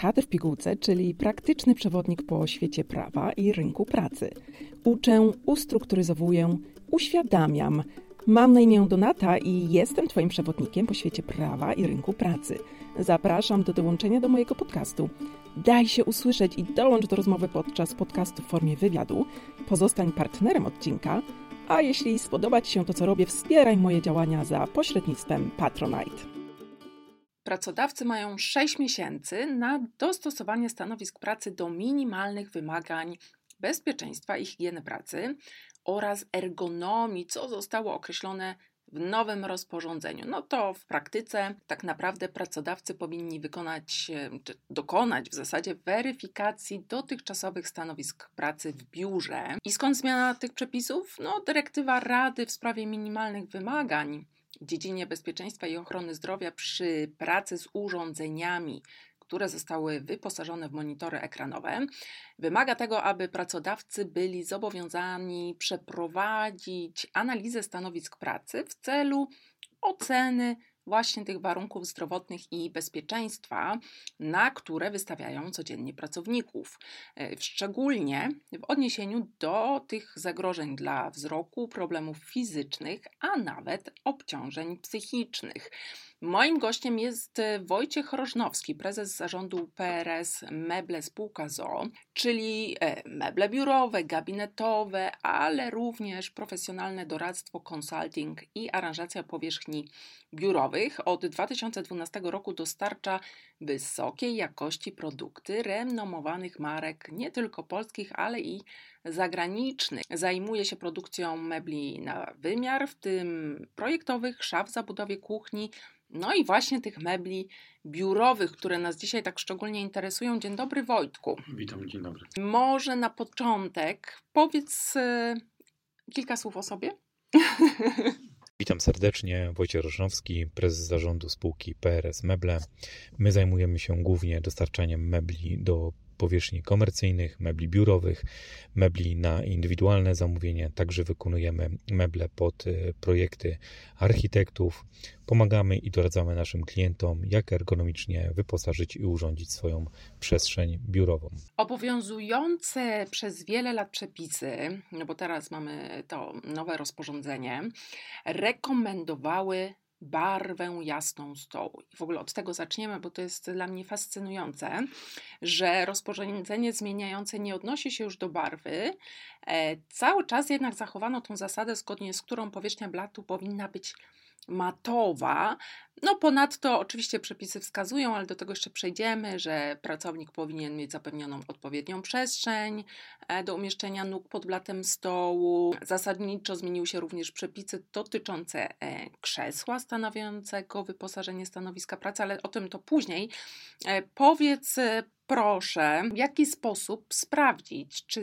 Kadr w pigułce, czyli praktyczny przewodnik po świecie prawa i rynku pracy. Uczę, ustrukturyzowuję, uświadamiam. Mam na imię Donata i jestem Twoim przewodnikiem po świecie prawa i rynku pracy. Zapraszam do dołączenia do mojego podcastu. Daj się usłyszeć i dołącz do rozmowy podczas podcastu w formie wywiadu. Pozostań partnerem odcinka, a jeśli spodoba Ci się to, co robię, wspieraj moje działania za pośrednictwem Patronite. Pracodawcy mają 6 miesięcy na dostosowanie stanowisk pracy do minimalnych wymagań bezpieczeństwa i higieny pracy oraz ergonomii, co zostało określone w nowym rozporządzeniu. No to w praktyce tak naprawdę pracodawcy powinni wykonać, czy dokonać w zasadzie weryfikacji dotychczasowych stanowisk pracy w biurze. I skąd zmiana tych przepisów? No, dyrektywa Rady w sprawie minimalnych wymagań dziedzinie bezpieczeństwa i ochrony zdrowia przy pracy z urządzeniami, które zostały wyposażone w monitory ekranowe, wymaga tego, aby pracodawcy byli zobowiązani przeprowadzić analizę stanowisk pracy w celu oceny właśnie tych warunków zdrowotnych i bezpieczeństwa, na które wystawiają codziennie pracowników. E, szczególnie w odniesieniu do tych zagrożeń dla wzroku, problemów fizycznych, a nawet obciążeń psychicznych. Moim gościem jest e, Wojciech Rożnowski, prezes zarządu PRS Meble Spółka ZO, czyli e, meble biurowe, gabinetowe, ale również profesjonalne doradztwo, consulting i aranżacja powierzchni biurowych. Od 2012 roku dostarcza wysokiej jakości produkty renomowanych marek, nie tylko polskich, ale i zagranicznych. Zajmuje się produkcją mebli na wymiar, w tym projektowych, szaf w zabudowie kuchni, no i właśnie tych mebli biurowych, które nas dzisiaj tak szczególnie interesują. Dzień dobry Wojtku. Witam, dzień dobry. Może na początek powiedz y, kilka słów o sobie. Witam serdecznie, Wojciech Rożnowski, prezes zarządu spółki PRS Meble. My zajmujemy się głównie dostarczaniem mebli do powierzchni komercyjnych, mebli biurowych, mebli na indywidualne zamówienie. Także wykonujemy meble pod y, projekty architektów. Pomagamy i doradzamy naszym klientom, jak ergonomicznie wyposażyć i urządzić swoją przestrzeń biurową. Obowiązujące przez wiele lat przepisy, no bo teraz mamy to nowe rozporządzenie, rekomendowały barwę jasną stołu. I w ogóle od tego zaczniemy, bo to jest dla mnie fascynujące, że rozporządzenie zmieniające nie odnosi się już do barwy. E, cały czas jednak zachowano tą zasadę, zgodnie z którą powierzchnia blatu powinna być matowa. No ponadto oczywiście przepisy wskazują, ale do tego jeszcze przejdziemy, że pracownik powinien mieć zapewnioną odpowiednią przestrzeń e, do umieszczenia nóg pod blatem stołu. Zasadniczo zmieniły się również przepisy dotyczące e, krzesła stanowiącego wyposażenie stanowiska pracy, ale o tym to później. E, powiedz proszę, w jaki sposób sprawdzić, czy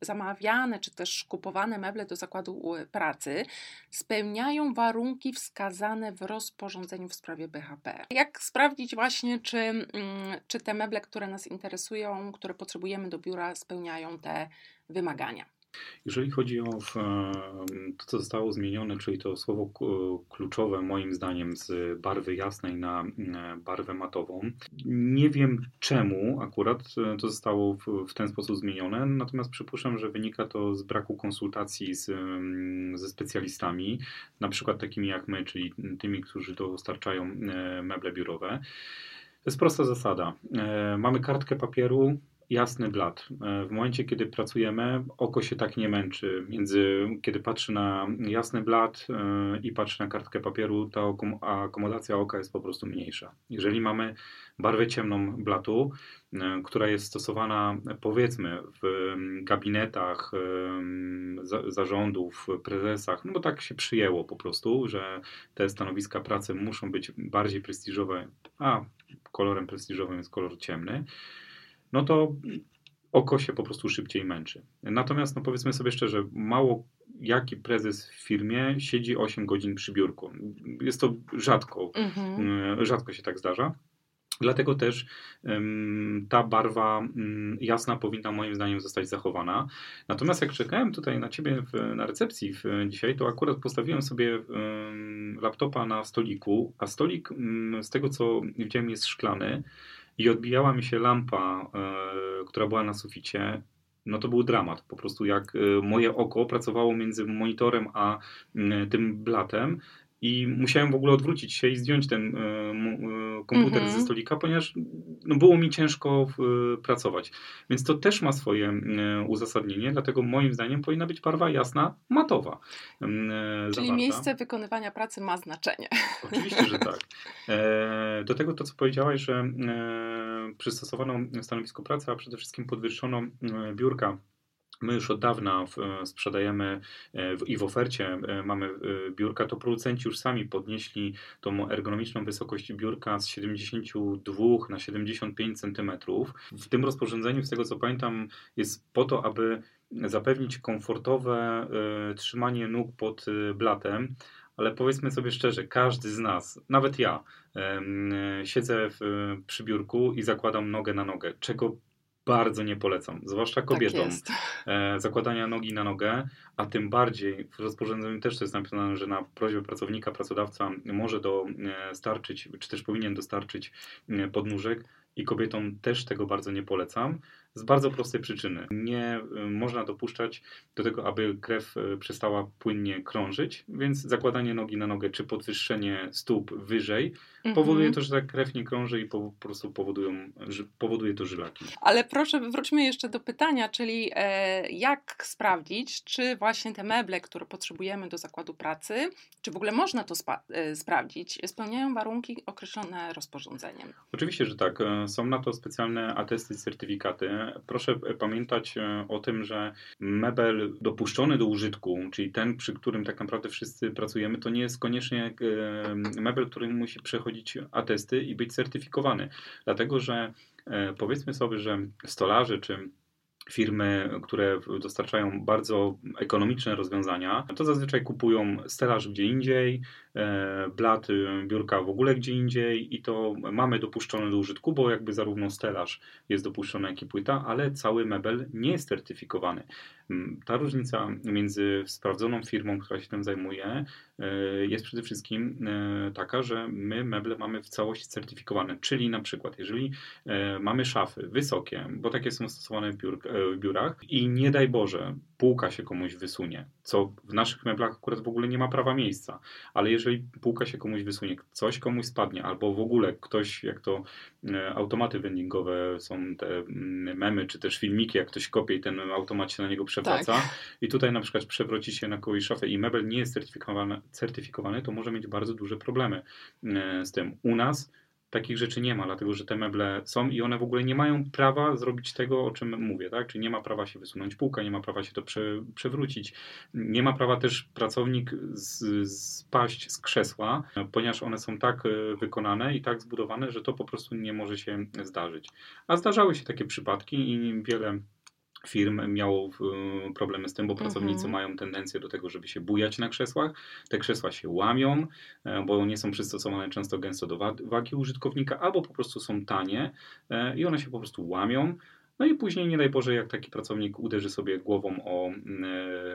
zamawiane, czy też kupowane meble do zakładu pracy spełniają warunki wskazane w rozporządzeniu w sprawie BHP. Jak sprawdzić właśnie, czy, mm, czy te meble, które nas interesują, które potrzebujemy do biura, spełniają te wymagania? Jeżeli chodzi o to, co zostało zmienione, czyli to słowo kluczowe moim zdaniem z barwy jasnej na barwę matową, nie wiem czemu akurat e, to zostało w, ten sposób zmienione, natomiast przypuszczam, że wynika to z braku konsultacji z, ze specjalistami, na przykład takimi jak my, czyli tymi, którzy dostarczają e, meble biurowe. To jest prosta zasada. E, mamy kartkę papieru, jasny blat. E, w momencie, kiedy pracujemy, oko się tak nie męczy. Między, kiedy patrzy na jasny blat e, i patrzy na kartkę papieru, ta akomodacja oka jest po prostu mniejsza. Jeżeli mamy barwę ciemną blatu, e, która jest stosowana powiedzmy w gabinetach zarządów, prezesach, no bo tak się przyjęło po prostu, że te stanowiska pracy muszą być bardziej prestiżowe, a kolorem prestiżowym jest kolor ciemny no to oko się po prostu szybciej męczy. Natomiast no powiedzmy sobie szczerze, mało jaki prezes w firmie siedzi 8 godzin przy biurku. Jest to rzadko, mhm. E, rzadko się tak zdarza. Dlatego też um, ta barwa um, jasna powinna moim zdaniem zostać zachowana. Natomiast jak czekałem tutaj na ciebie w, na recepcji w, dzisiaj, to akurat postawiłem sobie um, laptopa na stoliku, a stolik z tego co widziałem jest szklany i odbijała mi się lampa, e, która była na suficie, no to był dramat. Po prostu jak e, moje oko pracowało między monitorem a tym blatem i musiałem w ogóle odwrócić się i zdjąć ten komputer mm -hmm. ze stolika, ponieważ no, było mi ciężko pracować. Więc to też ma swoje uzasadnienie, dlatego moim zdaniem powinna być barwa jasna, matowa. Czyli zawarta. miejsce wykonywania pracy ma znaczenie. Oczywiście, że tak. E, do tego to, co powiedziałaś, że e, przystosowano stanowisko pracy, a przede wszystkim podwyższono e, biurka My już od dawna sprzedajemy i w ofercie mamy biurka, to producenci już sami podnieśli tą ergonomiczną wysokość biurka z 72 na 75 cm. W tym rozporządzeniu, z tego co pamiętam, jest po to, aby zapewnić komfortowe trzymanie nóg pod blatem ale powiedzmy sobie szczerze, każdy z nas, nawet ja, siedzę w, przy biurku i zakładam nogę na nogę, czego bardzo nie polecam, zwłaszcza tak kobietom. Tak zakładania nogi na nogę, a tym bardziej w rozporządzeniu też to jest napisane, że na prośbę pracownika pracodawca może dostarczyć, czy też powinien dostarczyć podnóżek i kobietom też tego bardzo nie polecam. Z bardzo prostej przyczyny. Nie y, można dopuszczać do tego, aby krew y, przestała płynnie krążyć, więc zakładanie nogi na nogę czy podwyższenie stóp wyżej mhm. powoduje to, że ta krew nie krąży i po prostu powodują, powoduje to żylaki. Ale proszę, wróćmy jeszcze do pytania, czyli e, jak sprawdzić, czy właśnie te meble, które potrzebujemy do zakładu pracy, czy w ogóle można to e, sprawdzić, spełniają warunki określone rozporządzeniem? Oczywiście, że tak. E, są na to specjalne atesty, certyfikaty proszę pamiętać e, o tym, że mebel dopuszczony do użytku, czyli ten, przy którym tak naprawdę wszyscy pracujemy, to nie jest koniecznie e, mebel, który musi przechodzić atesty i być certyfikowany. Dlatego, że e, powiedzmy sobie, że stolarze czy firmy, które dostarczają bardzo ekonomiczne rozwiązania, to zazwyczaj kupują stelaż gdzie indziej, blat biurka w ogóle gdzie indziej i to mamy dopuszczone do użytku, bo jakby zarówno stelaż jest dopuszczony, jak i płyta, ale cały mebel nie jest certyfikowany. Mm, ta różnica między sprawdzoną firmą, która się tym zajmuje, e, jest przede wszystkim e, taka, że my meble mamy w całości certyfikowane. Czyli na przykład, jeżeli mamy szafy wysokie, bo takie są stosowane w biurach i nie daj Boże, półka się komuś wysunie, co w naszych meblach akurat w ogóle nie ma prawa miejsca, ale jeżeli półka się komuś wysunie, coś komuś spadnie, albo w ogóle ktoś, jak to e, automaty vendingowe są te mm, memy, czy też filmiki, jak ktoś kopie i ten automat się na niego przewraca tak. i tutaj na przykład przewróci się na kogoś szafę i mebel nie jest certyfikowany, certyfikowany, to może mieć bardzo duże problemy e, z tym. U nas takich rzeczy nie ma, dlatego że te meble są i one w ogóle nie mają prawa zrobić tego, o czym mówię, tak? Czyli nie ma prawa się wysunąć półka, nie ma prawa się to prze, przewrócić. Nie ma prawa też pracownik z, spaść z krzesła, ponieważ one są tak e, wykonane i tak zbudowane, że to po prostu nie może się zdarzyć. A zdarzały się takie przypadki i wiele firm miało y, problemy z tym, bo pracownicy mhm. mają tendencję do tego, żeby się bujać na krzesłach. Te krzesła się łamią, e, bo nie są przystosowane często gęsto do wagi użytkownika, albo po prostu są tanie e, i one się po prostu łamią. No i później, nie daj Boże, jak taki pracownik uderzy sobie głową o mm,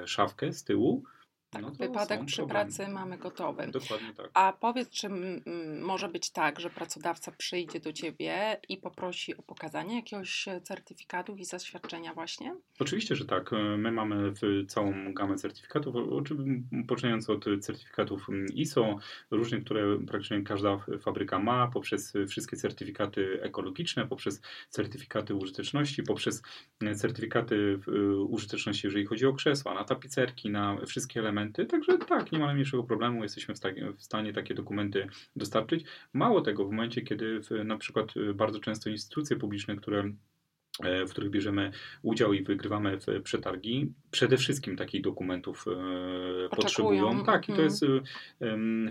e, szafkę z tyłu, tak, no wypadek przy problemy. pracy mamy gotowy. Dokładnie tak. A powiedz, czy może być tak, że pracodawca przyjdzie do ciebie i poprosi o pokazanie jakiegoś e, certyfikatu i zaświadczenia właśnie? Oczywiście, że tak. E, my mamy całą gamę certyfikatów, poczynając od certyfikatów ISO, różnych, które praktycznie każda fabryka ma, poprzez wszystkie certyfikaty ekologiczne, poprzez certyfikaty użyteczności, poprzez e, certyfikaty użyteczności, jeżeli chodzi o krzesła, na tapicerki, na wszystkie elementy dokumenty, także tak, nie ma najmniejszego problemu, jesteśmy w, stanie, w stanie takie dokumenty dostarczyć. Mało tego, w momencie, kiedy w, na przykład y, bardzo często instytucje publiczne, które w których bierzemy udział i wygrywamy w przetargi, przede wszystkim takich dokumentów e, potrzebują. Tak, i to mhm. jest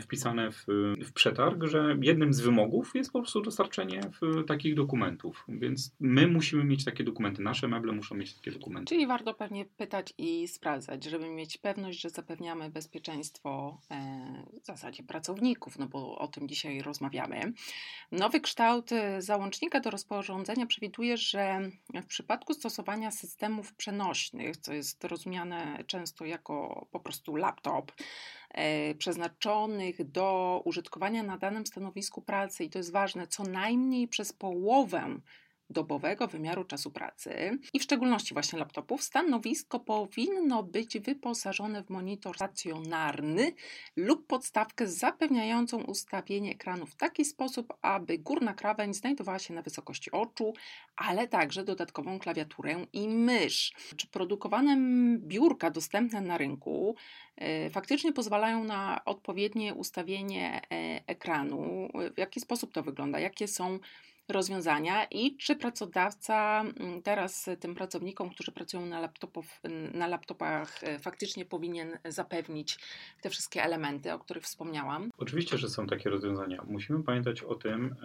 wpisane w, w, przetarg, że jednym z wymogów jest po prostu dostarczenie takich dokumentów. Więc my musimy mieć takie dokumenty, nasze meble muszą mieć takie dokumenty. Czyli warto pewnie pytać i sprawdzać, żeby mieć pewność, że zapewniamy bezpieczeństwo e, w zasadzie pracowników, no bo o tym dzisiaj rozmawiamy. Nowy kształt załącznika do rozporządzenia przewiduje, że w przypadku stosowania systemów przenośnych, co jest rozumiane często jako po prostu laptop, e, przeznaczonych do użytkowania na danym stanowisku pracy, i to jest ważne, co najmniej przez połowę dobowego wymiaru czasu pracy i w szczególności właśnie laptopów, stanowisko powinno być wyposażone w monitor stacjonarny lub podstawkę zapewniającą ustawienie ekranu w taki sposób, aby górna krawędź znajdowała się na wysokości oczu, ale także dodatkową klawiaturę i mysz. Czy produkowane biurka dostępne na rynku e, faktycznie pozwalają na odpowiednie ustawienie e, ekranu? W jaki sposób to wygląda? Jakie są rozwiązania i czy pracodawca mm, teraz tym pracownikom, którzy pracują na, laptopów, na laptopach, e, faktycznie powinien zapewnić te wszystkie elementy, o których wspomniałam? Oczywiście, że są takie rozwiązania. Musimy pamiętać o tym,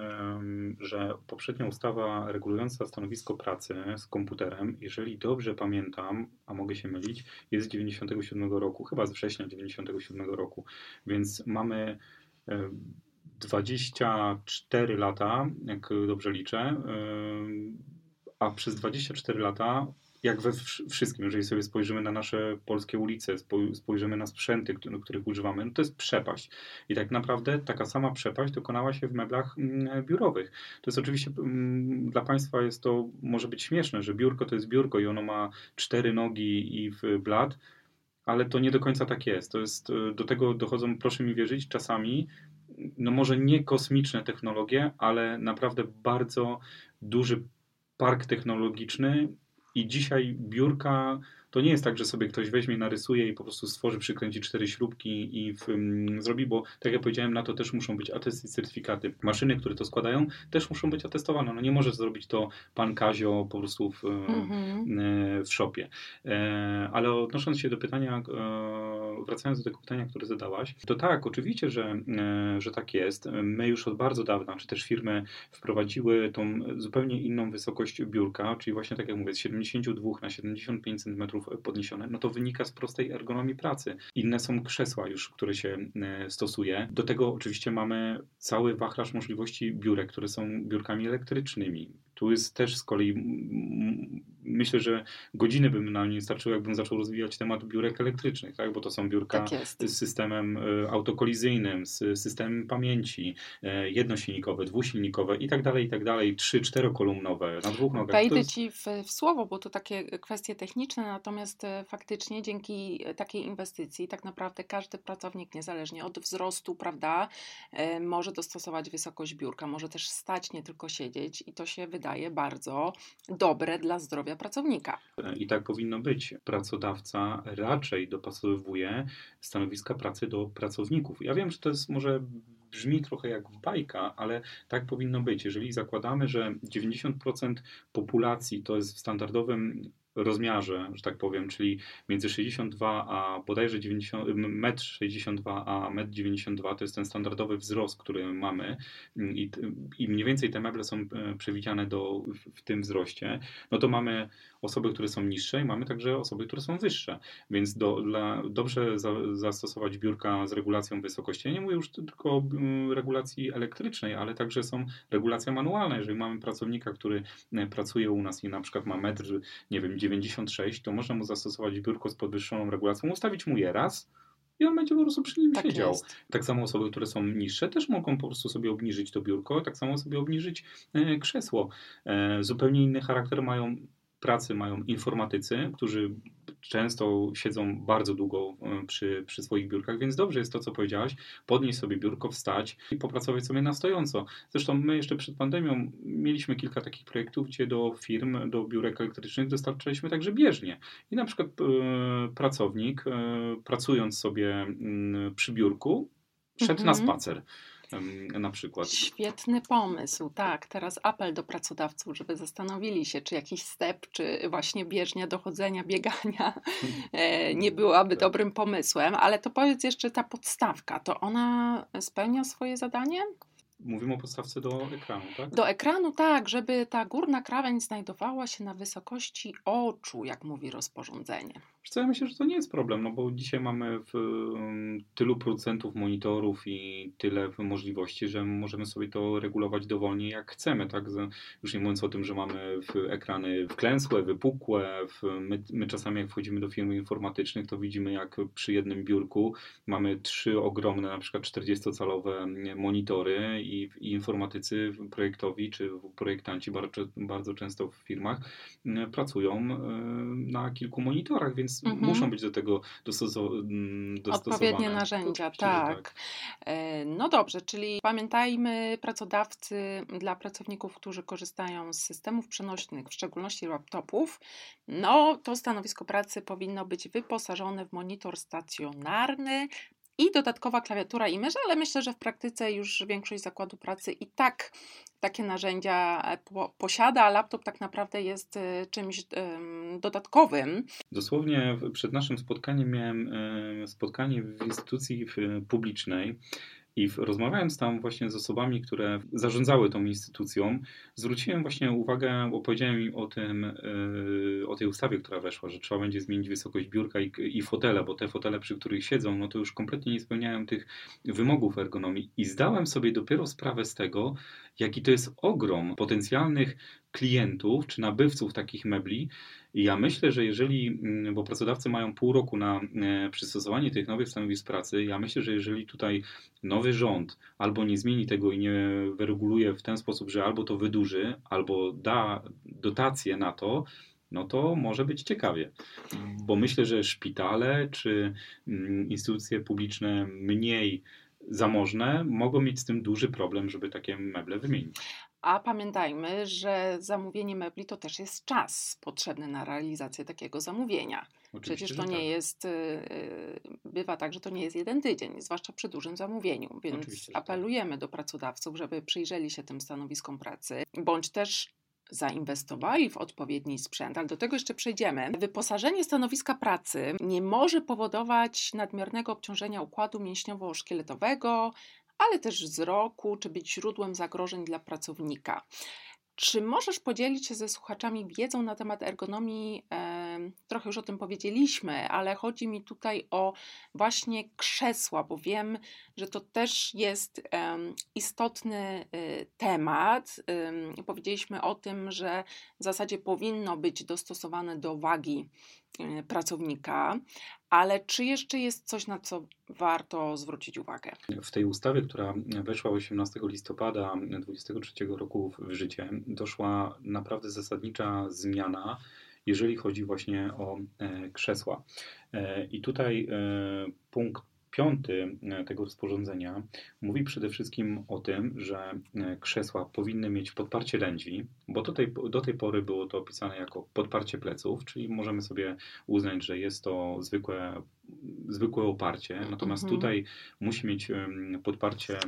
że poprzednia ustawa regulująca stanowisko pracy z komputerem, jeżeli dobrze pamiętam, a mogę się mylić, jest z 97 roku, chyba z września 97 roku, więc mamy 24 lata, jak dobrze liczę, a przez 24 lata, jak we wszystkim, jeżeli sobie spojrzymy na nasze polskie ulice, spojrzymy na sprzęty, których używamy, no to jest przepaść. I tak naprawdę taka sama przepaść dokonała się w meblach mm, biurowych. To jest oczywiście mm, dla Państwa jest to może być śmieszne, że biurko to jest biurko i ono ma cztery nogi i w blat, ale to nie do końca tak jest. To jest do tego dochodzą, proszę mi wierzyć, czasami no może nie kosmiczne technologie, ale naprawdę bardzo duży park technologiczny i dzisiaj biurka to nie jest tak, że sobie ktoś weźmie, narysuje i po prostu stworzy, przykręci cztery śrubki i w, um, zrobi, bo tak jak powiedziałem, na to też muszą być atesty i certyfikaty. Maszyny, które to składają, też muszą być atestowane. No nie może zrobić to pan Kazio po prostu w, mhm. E, w shopie. E, ale odnosząc się do pytania, e, wracając do tego pytania, które zadałaś, to tak, oczywiście, że, że tak jest. My już od bardzo dawna, czy też firmy wprowadziły tą zupełnie inną wysokość biurka, czyli właśnie tak jak mówię, z 72 na 75 cm podniesione, no to wynika z prostej ergonomii pracy. Inne są krzesła już, które się e, stosuje. Do tego oczywiście mamy cały wachlarz możliwości biurek, które są biurkami elektrycznymi. Tu jest też z kolei, myślę, że godziny by mi na nie starczyło, jakbym zaczął rozwijać temat biurek elektrycznych, tak? bo to są biurka tak z systemem e, autokolizyjnym, z systemem pamięci, e, jednosilnikowe, dwusilnikowe i tak dalej, i tak dalej, trzy, czterokolumnowe na dwóch nogach. Wejdę jest... Ci w, w, słowo, bo to takie kwestie techniczne, natomiast e, faktycznie dzięki takiej inwestycji tak naprawdę każdy pracownik, niezależnie od wzrostu, prawda, może dostosować wysokość biurka, może też stać, nie tylko siedzieć i to się wydaje wydaje bardzo dobre dla zdrowia pracownika. I tak powinno być. Pracodawca raczej dopasowuje stanowiska pracy do pracowników. Ja wiem, że to jest może brzmi trochę jak bajka, ale tak powinno być. Jeżeli zakładamy, że 90% populacji to jest w standardowym rozmiarze, że tak powiem, czyli między 62 a bodajże 90, 1,62 a 1,92 to jest ten standardowy wzrost, który mamy. I, i mniej więcej te meble są e, przewidziane do, w, w tym wzroście, no to mamy osoby, które są niższe i mamy także osoby, które są wyższe. Więc do, dla, dobrze za, zastosować biurka z regulacją wysokości. Ja nie mówię już tylko o mm, regulacji elektrycznej, ale także są regulacja manualna. Jeżeli mamy pracownika, który e, pracuje u nas i na przykład ma metr, nie wiem, 96, to można mu zastosować biurko z podwyższoną regulacją, ustawić mu je raz, i on będzie po prostu przy nim tak siedział. Jest. Tak samo osoby, które są niższe, też mogą po prostu sobie obniżyć to biurko, tak samo sobie obniżyć e, krzesło. E, zupełnie inny charakter mają pracy mają informatycy, którzy często siedzą bardzo długo e, przy, przy swoich biurkach, więc dobrze jest to, co powiedziałaś, podnieść sobie biurko, wstać i popracować sobie na stojąco. Zresztą my jeszcze przed pandemią mieliśmy kilka takich projektów, gdzie do firm, do biurek elektrycznych dostarczaliśmy także bieżnie. I na przykład e, pracownik, e, pracując sobie mm, przy biurku, szedł mhm. na spacer na przykład. Świetny pomysł, tak. Teraz apel do pracodawców, żeby zastanowili się, czy jakiś step, czy właśnie bieżnia dochodzenia, biegania e, nie byłaby tak. dobrym pomysłem, ale to powiedz jeszcze ta podstawka, to ona spełnia swoje zadanie? Mówimy o podstawce do ekranu, tak? Do ekranu, tak, żeby ta górna krawędź znajdowała się na wysokości oczu, jak mówi rozporządzenie. Co ja myślę, że to nie jest problem, no bo dzisiaj mamy w, tylu producentów monitorów i tyle możliwości, że możemy sobie to regulować dowolnie jak chcemy, tak? Już nie mówiąc o tym, że mamy ekrany wklęsłe, wypukłe. My, my, czasami jak wchodzimy do firm informatycznych, to widzimy jak przy jednym biurku mamy trzy ogromne, na przykład 40-calowe monitory i, i informatycy projektowi czy projektanci bardzo, bardzo często w firmach pracują na kilku monitorach, więc mhm. muszą być do tego mm, dostosowane. Odpowiednie narzędzia, tak. tak. E, no dobrze, czyli pamiętajmy, pracodawcy dla pracowników, którzy korzystają z systemów przenośnych, w szczególności laptopów, no to stanowisko pracy powinno być wyposażone w monitor stacjonarny, i dodatkowa klawiatura i mysz, ale myślę, że w praktyce już większość zakładu pracy i tak takie narzędzia e, po, posiada, a laptop tak naprawdę jest e, czymś dodatkowym. Dosłownie przed naszym spotkaniem miałem e, spotkanie w instytucji publicznej i rozmawiając tam właśnie z osobami, które zarządzały tą instytucją, zwróciłem właśnie uwagę, opowiedziałem im o tym, yy, o tej ustawie, która weszła, że trzeba będzie zmienić wysokość biurka i, i fotele, bo te fotele, przy których siedzą, no to już kompletnie nie spełniają tych wymogów ergonomii. I zdałem sobie dopiero sprawę z tego, jaki to jest ogrom potencjalnych klientów czy nabywców takich mebli. I ja myślę, że jeżeli, mm, bo pracodawcy mają pół roku na e, przystosowanie tych nowych stanowisk pracy, ja myślę, że jeżeli tutaj nowy rząd albo nie zmieni tego i nie wyreguluje w ten sposób, że albo to wydłuży, albo da dotacje na to, no to może być ciekawie. Bo myślę, że szpitale czy mm, instytucje publiczne mniej zamożne mogą mieć z tym duży problem, żeby takie meble wymienić. A pamiętajmy, że zamówienie mebli to też jest czas potrzebny na realizację takiego zamówienia. Oczywiście, Przecież to nie tak. jest, y, y, bywa tak, że to nie jest jeden tydzień, zwłaszcza przy dużym zamówieniu. Więc Oczywiście, tak. apelujemy tak. do pracodawców, żeby przyjrzeli się tym stanowiskom pracy, bądź też zainwestowali w odpowiedni sprzęt, ale do tego jeszcze przejdziemy. Wyposażenie stanowiska pracy nie może powodować nadmiernego obciążenia układu mięśniowo-szkieletowego, ale też wzroku, czy być źródłem zagrożeń dla pracownika. Czy możesz podzielić się ze słuchaczami wiedzą na temat ergonomii? Trochę już o tym powiedzieliśmy, ale chodzi mi tutaj o właśnie krzesła, bo wiem, że to też jest istotny y, temat. Powiedzieliśmy o tym, że w zasadzie powinno być dostosowane do wagi pracownika, ale czy jeszcze jest coś, na co warto zwrócić uwagę? W tej ustawie, która weszła 18 listopada 2023 roku w życie, doszła naprawdę zasadnicza zmiana, jeżeli chodzi właśnie o e, krzesła. E, I tutaj e, punkt piąty tego rozporządzenia mówi przede wszystkim o tym, że krzesła powinny mieć podparcie lędźwi, bo do tej, do tej pory było to opisane jako podparcie pleców, czyli możemy sobie uznać, że jest to zwykłe zwykłe oparcie, natomiast mhm. tutaj musi mieć podparcie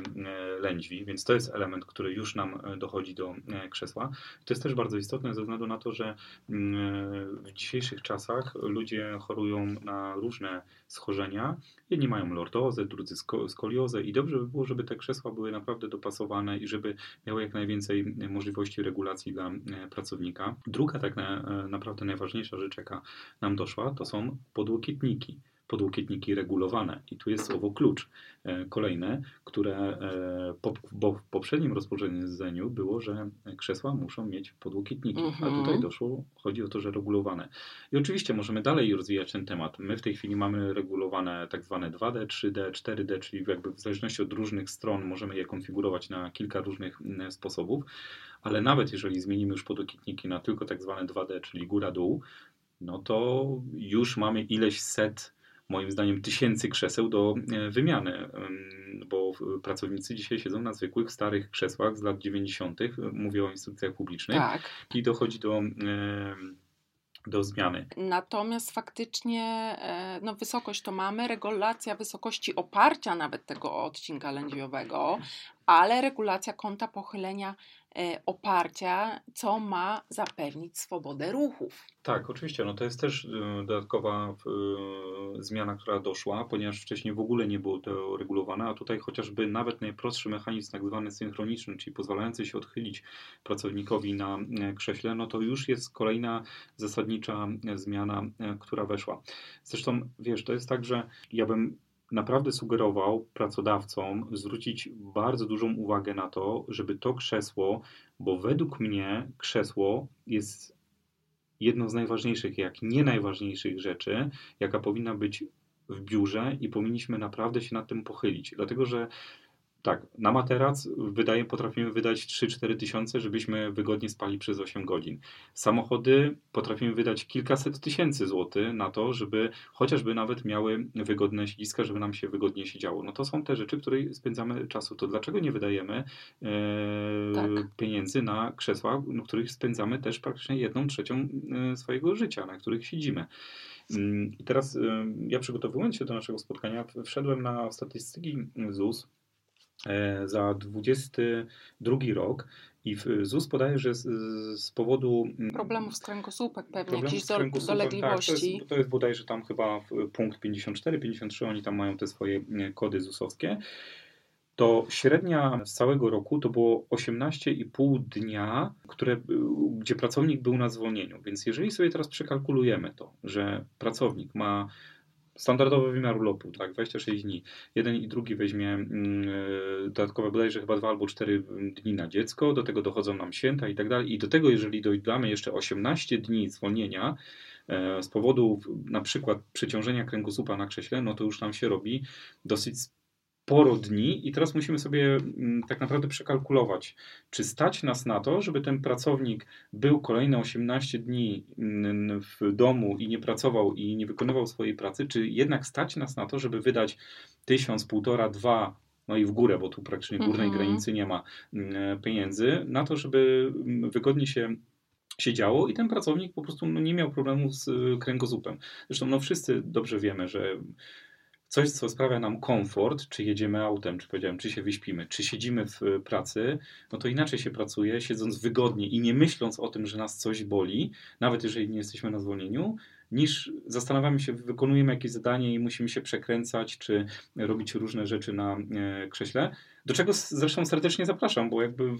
lędźwi, więc to jest element, który już nam e, dochodzi do e, krzesła. To jest też bardzo istotne ze względu na to, że w dzisiejszych czasach ludzie chorują na różne schorzenia. Jedni mają lordozę, drudzy skoliozę i dobrze by było, żeby te krzesła były naprawdę dopasowane i żeby miały jak najwięcej możliwości regulacji dla e, pracownika. Druga tak naprawdę najważniejsza rzecz, jaka nam doszła, to są podłokietniki podłokietniki regulowane. I tu jest słowo klucz. E, kolejne, które e, po, bo w poprzednim rozporządzeniu było, że krzesła muszą mieć podłokietniki, a mhm. tutaj doszło, chodzi o to, że regulowane. I oczywiście możemy dalej rozwijać ten temat. My w tej chwili mamy regulowane tak zwane 2D, 3D, 4D, czyli jakby w zależności od różnych stron możemy je konfigurować na kilka różnych sposobów, ale nawet jeżeli zmienimy już podłokietniki na tylko tak zwane 2D, czyli góra-dół, no to już mamy ileś set moim zdaniem tysięcy krzeseł do e, wymiany, bo pracownicy dzisiaj siedzą na zwykłych, starych krzesłach z lat 90., mówię o instytucjach publicznych, tak. i dochodzi do do zmiany. Natomiast faktycznie e, no, wysokość to mamy, regulacja wysokości oparcia nawet tego odcinka lędźwiowego, ale regulacja kąta pochylenia e, oparcia, co ma zapewnić swobodę ruchów. Tak, oczywiście. No to jest też y, dodatkowa y, zmiana, która doszła, ponieważ wcześniej w ogóle nie było to regulowane, a tutaj chociażby nawet najprostszy mechanizm, tak zwany synchroniczny, czyli pozwalający się odchylić pracownikowi na e, krześle, no to już jest kolejna zasadnicza zmiana, e, która weszła. Zresztą, wiesz, to jest tak, że ja bym naprawdę sugerował pracodawcom zwrócić bardzo dużą uwagę na to, żeby to krzesło, bo według mnie krzesło jest jedną z najważniejszych, jak nie najważniejszych rzeczy, jaka powinna być w biurze i powinniśmy naprawdę się nad tym pochylić. Dlatego, że tak, na materac wydaje, potrafimy wydać 3-4 tysiące, żebyśmy wygodnie spali przez 8 godzin. Samochody potrafimy wydać kilkaset tysięcy złotych na to, żeby chociażby nawet miały wygodne siedziska, żeby nam się wygodnie siedziało. No to są te rzeczy, w których spędzamy czasu. To dlaczego nie wydajemy e, tak. pieniędzy na krzesła, na których spędzamy też praktycznie jedną trzecią e, swojego życia, na których siedzimy? Mm, I teraz e, ja przygotowując się do naszego spotkania, wszedłem na statystyki ZUS E, za 22 rok i ZUS podaje, że z, z powodu mm, problemów z kręgosłupem pewnie, jakichś do, dolegliwości. Tak, to, jest, to jest bodajże tam chyba punkt 54, 53, oni tam mają te swoje mm, kody ZUSowskie to średnia z całego roku to było 18,5 dnia, które, gdzie pracownik był na zwolnieniu. Więc jeżeli sobie teraz przekalkulujemy to, że pracownik ma standardowy wymiar urlopu, tak, 26 dni. Jeden i drugi weźmie mm, e, dodatkowe bodajże chyba dwa albo cztery dni na dziecko, do tego dochodzą nam święta i tak dalej. I do tego, jeżeli dodamy jeszcze 18 dni zwolnienia e, z powodu na przykład przeciążenia kręgosłupa na krześle, no to już nam się robi dosyć sporo dni i teraz musimy sobie mm, tak naprawdę przekalkulować, czy stać nas na to, żeby ten pracownik był kolejne 18 dni mm, w domu i nie pracował i nie wykonywał swojej pracy, czy jednak stać nas na to, żeby wydać tysiąc, półtora, dwa no i w górę, bo tu praktycznie górnej mhm. granicy nie ma mm, pieniędzy, na to, żeby wygodnie się siedziało i ten pracownik po prostu no, nie miał problemu z y, kręgosłupem. Zresztą no, wszyscy dobrze wiemy, że coś, co sprawia nam komfort, czy jedziemy autem, czy powiedziałem, czy się wyśpimy, czy siedzimy w pracy, no to inaczej się pracuje, siedząc wygodnie i nie myśląc o tym, że nas coś boli, nawet jeżeli nie jesteśmy na zwolnieniu, niż zastanawiamy się, wykonujemy jakieś zadanie i musimy się przekręcać, czy robić różne rzeczy na e, krześle. Do czego zresztą serdecznie zapraszam, bo jakby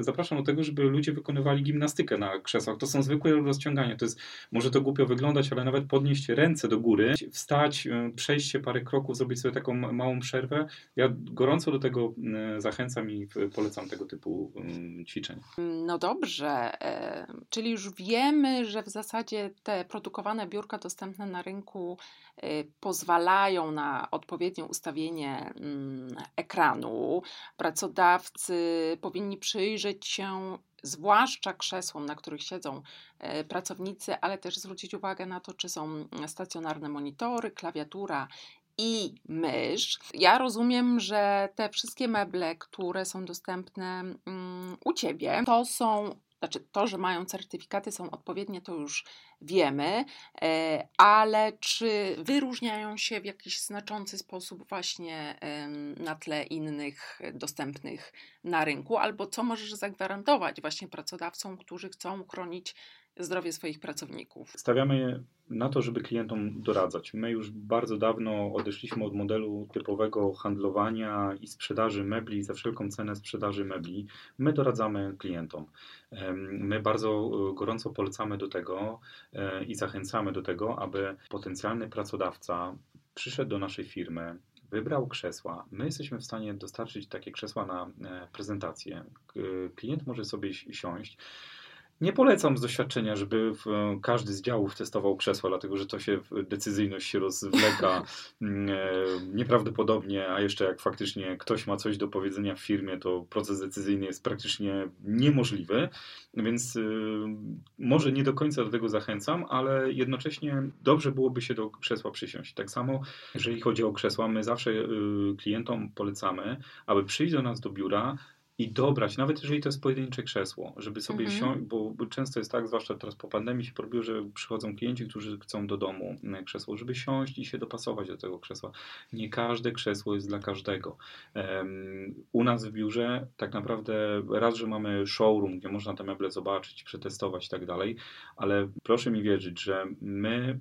zapraszam do tego, żeby ludzie wykonywali gimnastykę na krzesłach. To są zwykłe rozciągania. To jest, może to głupio wyglądać, ale nawet podnieść ręce do góry, wstać, e, przejść się parę kroków, zrobić sobie taką małą przerwę. Ja gorąco do tego e, zachęcam i polecam tego typu ćwiczeń. No dobrze, e, czyli już wiemy, że w zasadzie te produkowane biurka dostępne na rynku pozwalają na odpowiednie ustawienie mm, ekranu, Pracodawcy powinni przyjrzeć się zwłaszcza krzesłom, na których siedzą e, pracownicy, ale też zwrócić uwagę na to, czy są stacjonarne monitory, klawiatura i mysz. Ja rozumiem, że te wszystkie meble, które są dostępne mm, u ciebie, to są znaczy to, że mają certyfikaty, są odpowiednie, to już wiemy, e, ale czy wyróżniają się w jakiś znaczący sposób właśnie na tle innych dostępnych na rynku, albo co możesz zagwarantować właśnie pracodawcom, którzy chcą chronić zdrowie swoich pracowników? Stawiamy na to, żeby klientom doradzać. My już bardzo dawno odeszliśmy od modelu typowego handlowania i sprzedaży mebli za wszelką cenę sprzedaży mebli. My doradzamy klientom. My bardzo e, gorąco polecamy do tego e, i zachęcamy do tego, aby potencjalny pracodawca przyszedł do naszej firmy, wybrał krzesła. My jesteśmy w stanie dostarczyć takie krzesła na e, prezentację. Klient może sobie siąść nie polecam z doświadczenia, żeby każdy z działów testował krzesła, dlatego że to się decyzyjność się rozwleka mm, e, nieprawdopodobnie, a jeszcze jak faktycznie ktoś ma coś do powiedzenia w firmie, to proces decyzyjny jest praktycznie niemożliwy, więc y, może nie do końca do tego zachęcam, ale jednocześnie dobrze byłoby się do krzesła przysiąść. Tak samo, jeżeli chodzi o krzesła, my zawsze klientom polecamy, aby przyjść do nas do biura, i dobrać, nawet jeżeli to jest pojedyncze krzesło, żeby sobie Mhm. bo często jest tak, zwłaszcza teraz po pandemii się porobiło, że przychodzą klienci, którzy chcą do domu mm, krzesło, żeby siąść i się dopasować do tego krzesła. Nie każde krzesło jest dla każdego. Em, U nas w biurze tak naprawdę raz, że mamy showroom, gdzie można te meble zobaczyć, przetestować i tak dalej, ale proszę mi wierzyć, że my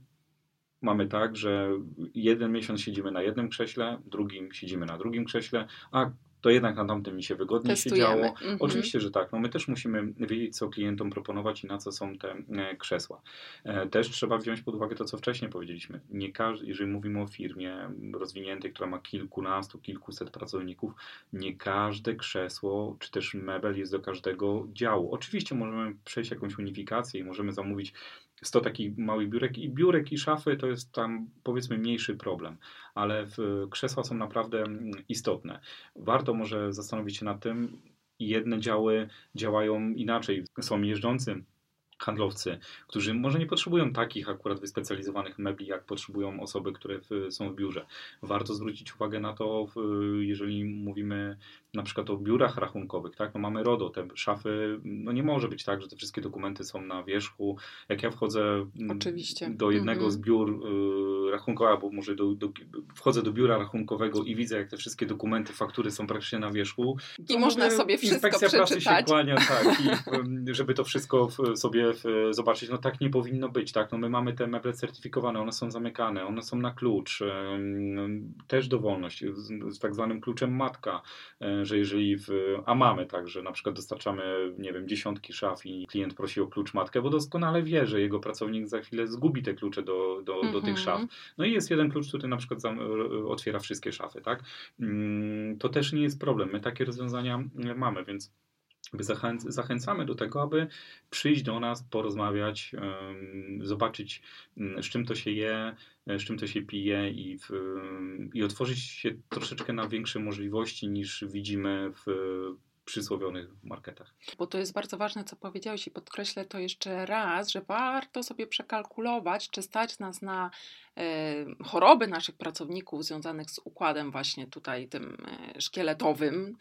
mamy tak, że jeden miesiąc siedzimy na jednym krześle, drugim siedzimy na drugim krześle, a to jednak na tamtym mi się wygodnie Testujemy. siedziało. Mhm. Oczywiście, że tak. No my też musimy wiedzieć, co klientom proponować i na co są te e, krzesła. E, Też trzeba wziąć pod uwagę to, co wcześniej powiedzieliśmy. Nie każdy, jeżeli mówimy o firmie rozwiniętej, która ma kilkunastu, kilkuset pracowników, nie każde krzesło czy też mebel jest do każdego działu. Oczywiście możemy przejść jakąś unifikację i możemy zamówić 100 takich małych biurek i biurek i szafy to jest tam powiedzmy mniejszy problem, ale krzesła są naprawdę mm, istotne. Warto może zastanowić się nad tym, jedne działy działają inaczej. Są jeżdżący handlowcy, którzy może nie potrzebują takich akurat wyspecjalizowanych mebli, jak potrzebują osoby, które w, są w biurze. Warto zwrócić uwagę na to, w, jeżeli mówimy na przykład o biurach rachunkowych, tak? No mamy RODO, te szafy, no nie może być tak, że te wszystkie dokumenty są na wierzchu. Jak ja wchodzę mm, Oczywiście. do jednego Mhm. z biur y, rachunkowych, albo może do, do, wchodzę do biura rachunkowego i widzę, jak te wszystkie dokumenty, faktury są praktycznie na wierzchu. I można sobie wszystko Inspekcja pracy się przeczytać. kłania, tak, i żeby to wszystko w, sobie zobaczyć, no tak nie powinno być, tak, no my mamy te meble certyfikowane, one są zamykane, one są na klucz, też dowolność, z, tak zwanym kluczem matka, y, że jeżeli w, a mamy tak, że na przykład dostarczamy, nie wiem, dziesiątki szaf i klient prosi o klucz matkę, bo doskonale wie, że jego pracownik za chwilę zgubi te klucze do, do, do tych Mhm. szaf. No i jest jeden klucz, który na przykład otwiera wszystkie szafy, tak? Mm, To też nie jest problem. My takie rozwiązania mm, mamy, więc jakby zachęc, zachęcamy do tego, aby przyjść do nas, porozmawiać, zobaczyć, mm, z czym to się je, e, z czym to się pije i, w, i otworzyć się troszeczkę na większe możliwości niż widzimy w przysłowionych marketach. Bo to jest bardzo ważne, co powiedziałeś i podkreślę to jeszcze raz, że warto sobie przekalkulować, czy stać nas na choroby naszych pracowników związanych z układem właśnie tutaj tym e, szkieletowym,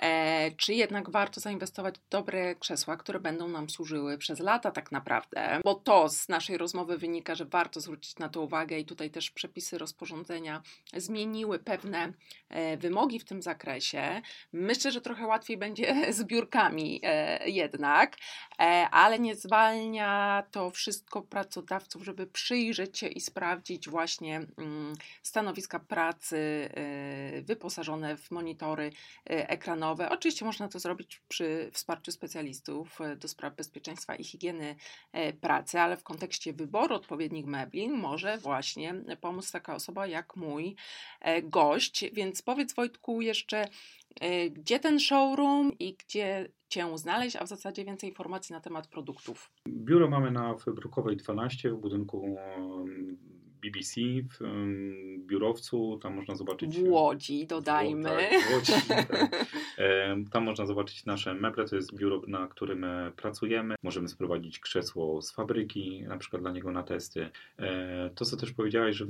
e, czy jednak warto zainwestować w dobre krzesła, które będą nam służyły przez lata tak naprawdę, bo to z naszej rozmowy wynika, że warto zwrócić na to uwagę i tutaj też przepisy rozporządzenia zmieniły pewne e, wymogi w tym zakresie. Myślę, że trochę łatwiej będzie z biurkami e, jednak, e, ale nie zwalnia to wszystko pracodawców, żeby przyjrzeć się i sprawdzić właśnie mm, stanowiska pracy e, wyposażone w monitory e, ekranowe. Oczywiście można to zrobić przy wsparciu specjalistów e, do spraw bezpieczeństwa i higieny pracy, ale w kontekście wyboru odpowiednich mebli może właśnie pomóc taka osoba jak mój e, gość. Więc powiedz Wojtku jeszcze, gdzie ten showroom i gdzie Cię znaleźć, a w zasadzie więcej informacji na temat produktów. Biuro mamy na Brukowej 12 w budynku em, BBC, w em, biurowcu, tam można zobaczyć... W Łodzi, dodajmy. Tak, w Łodzi, tak. Em, Tam można zobaczyć nasze meble, to jest biuro, na którym e, pracujemy. Możemy sprowadzić krzesło z fabryki, na przykład dla niego na testy. E, To, co też powiedziałeś, że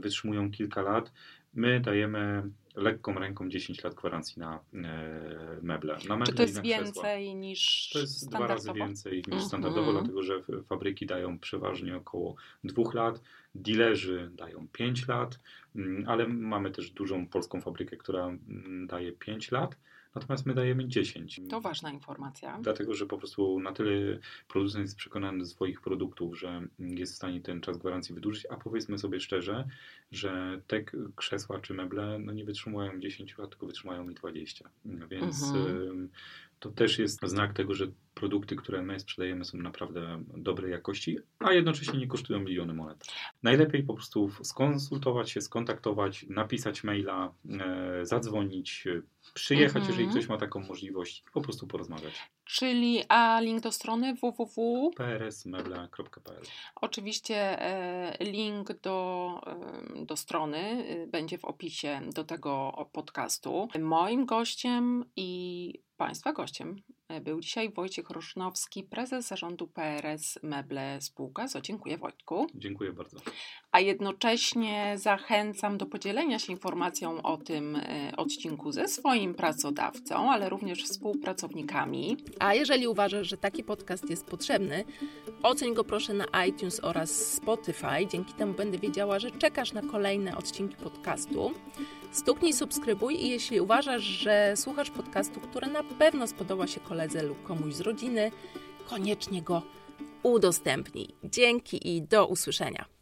wytrzymują kilka lat, my dajemy lekką ręką 10 lat gwarancji na e, meble. Na meble Czy to jest więcej niż To jest dwa razy więcej niż Mhm. standardowo, dlatego że fabryki dają przeważnie około dwóch lat, dealerzy dają 5 lat, mm, ale mamy też dużą polską fabrykę, która mm, daje 5 lat, natomiast my dajemy 10. To ważna informacja. Dlatego, że po prostu na tyle producent jest przekonany do swoich produktów, że jest w stanie ten czas gwarancji wydłużyć, a powiedzmy sobie szczerze, że te krzesła czy meble no nie wytrzymują 10 lat, tylko wytrzymają i 20. Więc Mhm. to też jest znak tego, że produkty, które my sprzedajemy są naprawdę dobrej jakości, a jednocześnie nie kosztują miliony monet. Najlepiej po prostu skonsultować się, skontaktować, napisać maila, e, zadzwonić, e, przyjechać, Mhm. jeżeli ktoś ma taką możliwość po prostu porozmawiać. Czyli, a link do strony www. prsmeble.pl Oczywiście e, link do, e, do strony będzie w opisie do tego podcastu. Moim gościem i Państwa gościem był dzisiaj Wojciech Rusznowski, prezes zarządu PRS Meble Spółka. Co dziękuję Wojtku. Dziękuję bardzo. A jednocześnie zachęcam do podzielenia się informacją o tym e, odcinku ze swoim pracodawcą, ale również współpracownikami. A jeżeli uważasz, że taki podcast jest potrzebny, oceń go proszę na iTunes oraz Spotify. Dzięki temu będę wiedziała, że czekasz na kolejne odcinki podcastu. Stuknij subskrybuj i jeśli uważasz, że słuchasz podcastu, który na pewno spodoba się koledze lub komuś z rodziny, koniecznie go udostępnij. Dzięki i do usłyszenia.